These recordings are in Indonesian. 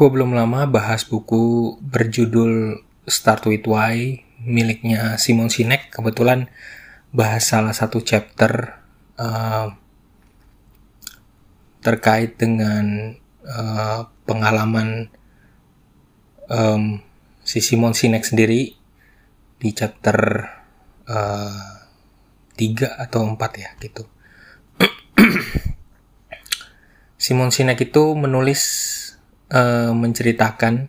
gue belum lama bahas buku berjudul Start With Why miliknya Simon Sinek. Kebetulan bahas salah satu chapter uh, terkait dengan uh, pengalaman um, si Simon Sinek sendiri di chapter uh, 3 atau 4 ya gitu. Simon Sinek itu menulis uh, menceritakan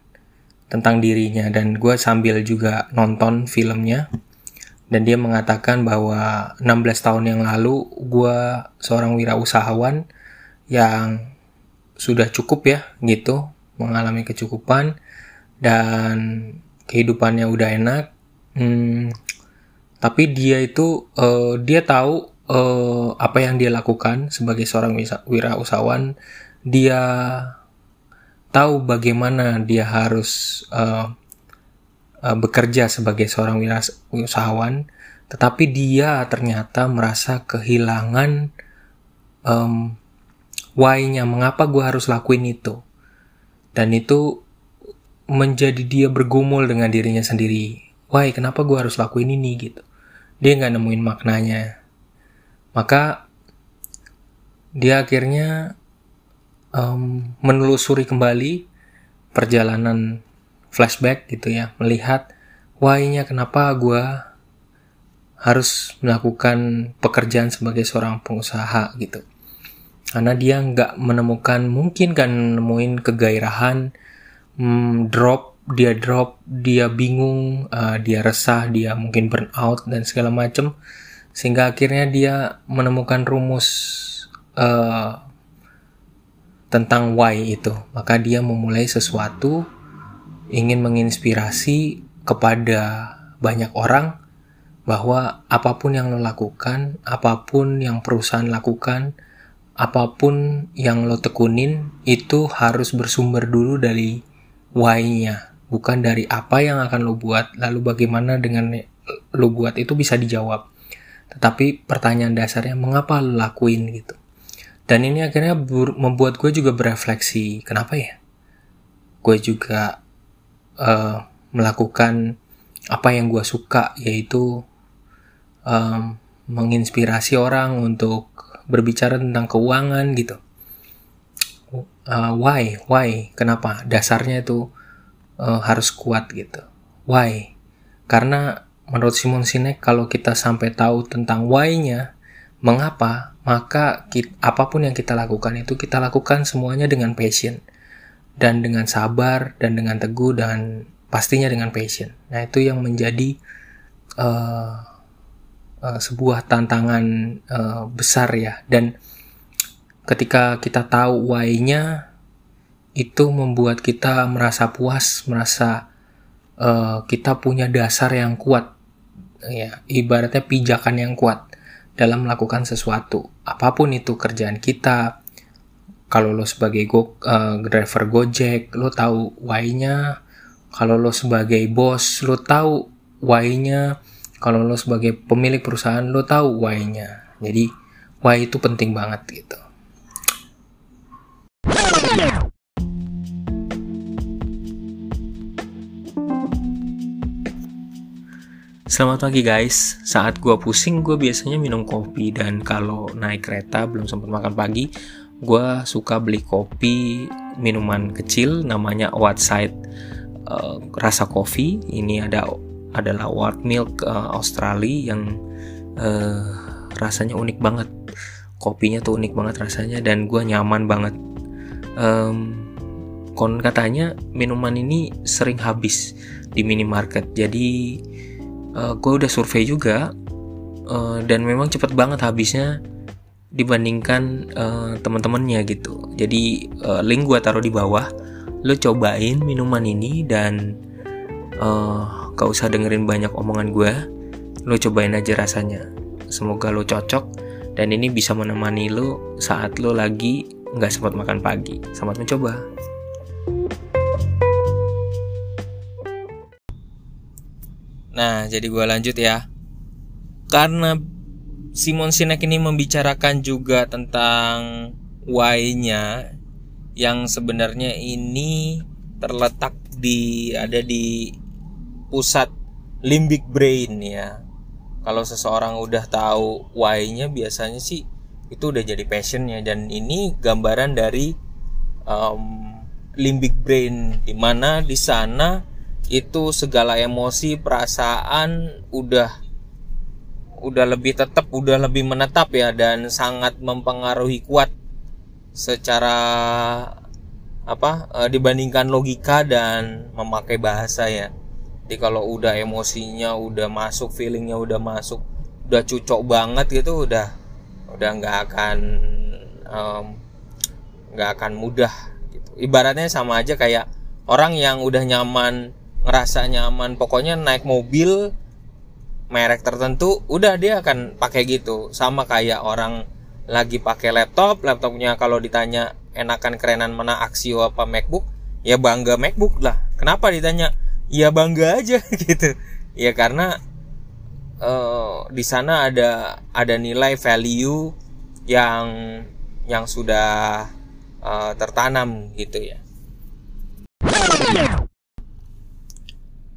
tentang dirinya. Dan gue sambil juga nonton filmnya. Dan dia mengatakan bahwa 16 tahun yang lalu gue seorang wirausahawan yang sudah cukup ya gitu mengalami kecukupan dan kehidupannya udah enak. Hmm, tapi dia itu uh, dia tahu uh, apa yang dia lakukan sebagai seorang wirausahawan. Dia tahu bagaimana dia harus uh, uh, bekerja sebagai seorang usahawan, tetapi dia ternyata merasa kehilangan um, why-nya, mengapa gue harus lakuin itu. Dan itu menjadi dia bergumul dengan dirinya sendiri. Why, kenapa gue harus lakuin ini gitu. Dia nggak nemuin maknanya. Maka dia akhirnya um, menelusuri kembali perjalanan flashback gitu ya, melihat why-nya kenapa gue harus melakukan pekerjaan sebagai seorang pengusaha gitu. Karena dia nggak menemukan, mungkin kan nemuin kegairahan, hmm, drop, dia drop, dia bingung, uh, dia resah, dia mungkin burn out dan segala macem. Sehingga akhirnya dia menemukan rumus uh, tentang why itu. Maka dia memulai sesuatu ingin menginspirasi kepada banyak orang bahwa apa pun yang lo lakukan, apa pun yang perusahaan lakukan, apa pun yang lo tekunin itu harus bersumber dulu dari why-nya, bukan dari apa yang akan lo buat, lalu bagaimana dengan lo buat itu bisa dijawab. Tetapi pertanyaan dasarnya mengapa lo lakuin gitu. Dan ini akhirnya membuat gue juga berefleksi, kenapa ya? Gue juga uh, melakukan apa yang gue suka, yaitu um, menginspirasi orang untuk berbicara tentang keuangan gitu. Uh, why, why, kenapa? Dasarnya itu uh, harus kuat gitu. Why? Karena menurut Simon Sinek kalau kita sampai tahu tentang why-nya, mengapa, maka kita, apa pun yang kita lakukan itu kita lakukan semuanya dengan passion. Dan dengan sabar dan dengan teguh dan pastinya dengan passion. Nah itu yang menjadi uh, uh, sebuah tantangan uh, besar ya. Dan ketika kita tahu why-nya itu membuat kita merasa puas, merasa uh, kita punya dasar yang kuat. Ya ibaratnya pijakan yang kuat dalam melakukan sesuatu. Apa pun itu kerjaan kita, kalau lo sebagai go, uh, driver Gojek, lo tahu why-nya. Kalau lo sebagai bos, lo tahu why-nya. Kalau lo sebagai pemilik perusahaan, lo tahu why-nya. Jadi, why itu penting banget gitu. Selamat pagi guys, saat gue pusing gue biasanya minum kopi. Dan kalau naik kereta belum sempat makan pagi gue suka beli kopi minuman kecil namanya Whiteside uh, rasa kopi. Ini ada adalah white milk uh, Australia yang uh, rasanya unik banget. Kopinya tuh unik banget rasanya dan gue nyaman banget. Um, kon katanya minuman ini sering habis di minimarket. Jadi uh, eh, gue udah survei juga uh, dan memang cepet banget habisnya dibandingkan uh, teman-temannya gitu. Jadi uh, link gue taruh di bawah. Lo cobain minuman ini dan uh, gak usah dengerin banyak omongan gue. Lo cobain aja rasanya. Semoga lo cocok dan ini bisa menemani lo saat lo lagi nggak sempat makan pagi. Selamat mencoba. Nah, jadi gue lanjut ya. Karena Simon Sinek ini membicarakan juga tentang why-nya yang sebenarnya ini terletak di ada di pusat limbic brain ya kalau seseorang udah tahu why-nya biasanya sih itu udah jadi passionnya dan ini gambaran dari um, limbic brain di mana di sana itu segala emosi perasaan udah udah lebih tetap udah lebih menetap ya dan sangat mempengaruhi kuat secara apa e, dibandingkan logika dan memakai bahasa ya. Jadi kalau udah emosinya udah masuk feelingnya udah masuk udah cucok banget gitu udah udah nggak akan nggak um, akan mudah gitu. Ibaratnya sama aja kayak orang yang udah nyaman ngerasa nyaman. Pokoknya naik mobil merek tertentu udah dia akan pakai gitu. Sama kayak orang lagi pakai laptop laptopnya kalau ditanya enakan kerenan mana Axio apa MacBook ya bangga MacBook lah. Kenapa ditanya? Ya bangga aja gitu. Ya karena uh, di sana ada ada nilai value yang yang sudah uh, tertanam gitu ya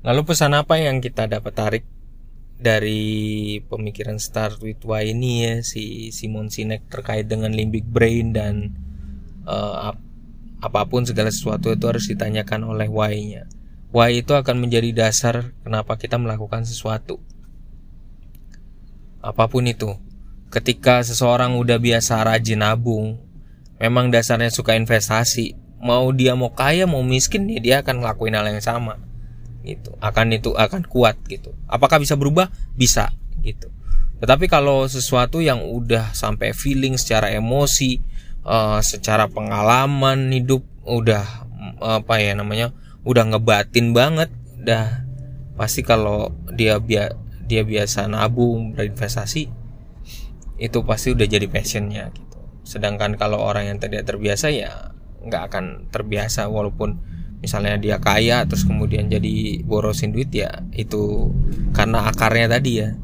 Lalu pesan apa yang kita dapat tarik dari pemikiran Start with Why ini ya si Simon Sinek terkait dengan limbic brain dan uh, ap apa pun segala sesuatu itu harus ditanyakan oleh why-nya. Why itu akan menjadi dasar kenapa kita melakukan sesuatu. Apa pun itu. Ketika seseorang udah biasa rajin nabung, memang dasarnya suka investasi, mau dia mau kaya mau miskin ya dia akan ngelakuin hal yang sama gitu. Akan itu akan kuat gitu. Apakah bisa berubah? Bisa gitu. Tetapi kalau sesuatu yang udah sampai feeling secara emosi uh, secara pengalaman hidup udah apa ya namanya udah ngebatin banget dah pasti kalau dia bia dia biasa nabung berinvestasi itu pasti udah jadi passionnya gitu. Sedangkan kalau orang yang tidak terbiasa ya nggak akan terbiasa walaupun misalnya dia kaya terus kemudian jadi borosin duit ya itu karena akarnya tadi ya.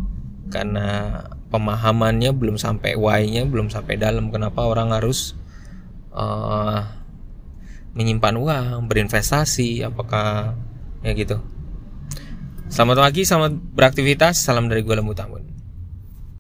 Karena pemahamannya belum sampai why-nya belum sampai dalam kenapa orang harus uh, menyimpan uang berinvestasi apakah ya gitu. Selamat pagi selamat beraktivitas salam dari gue lembu tambun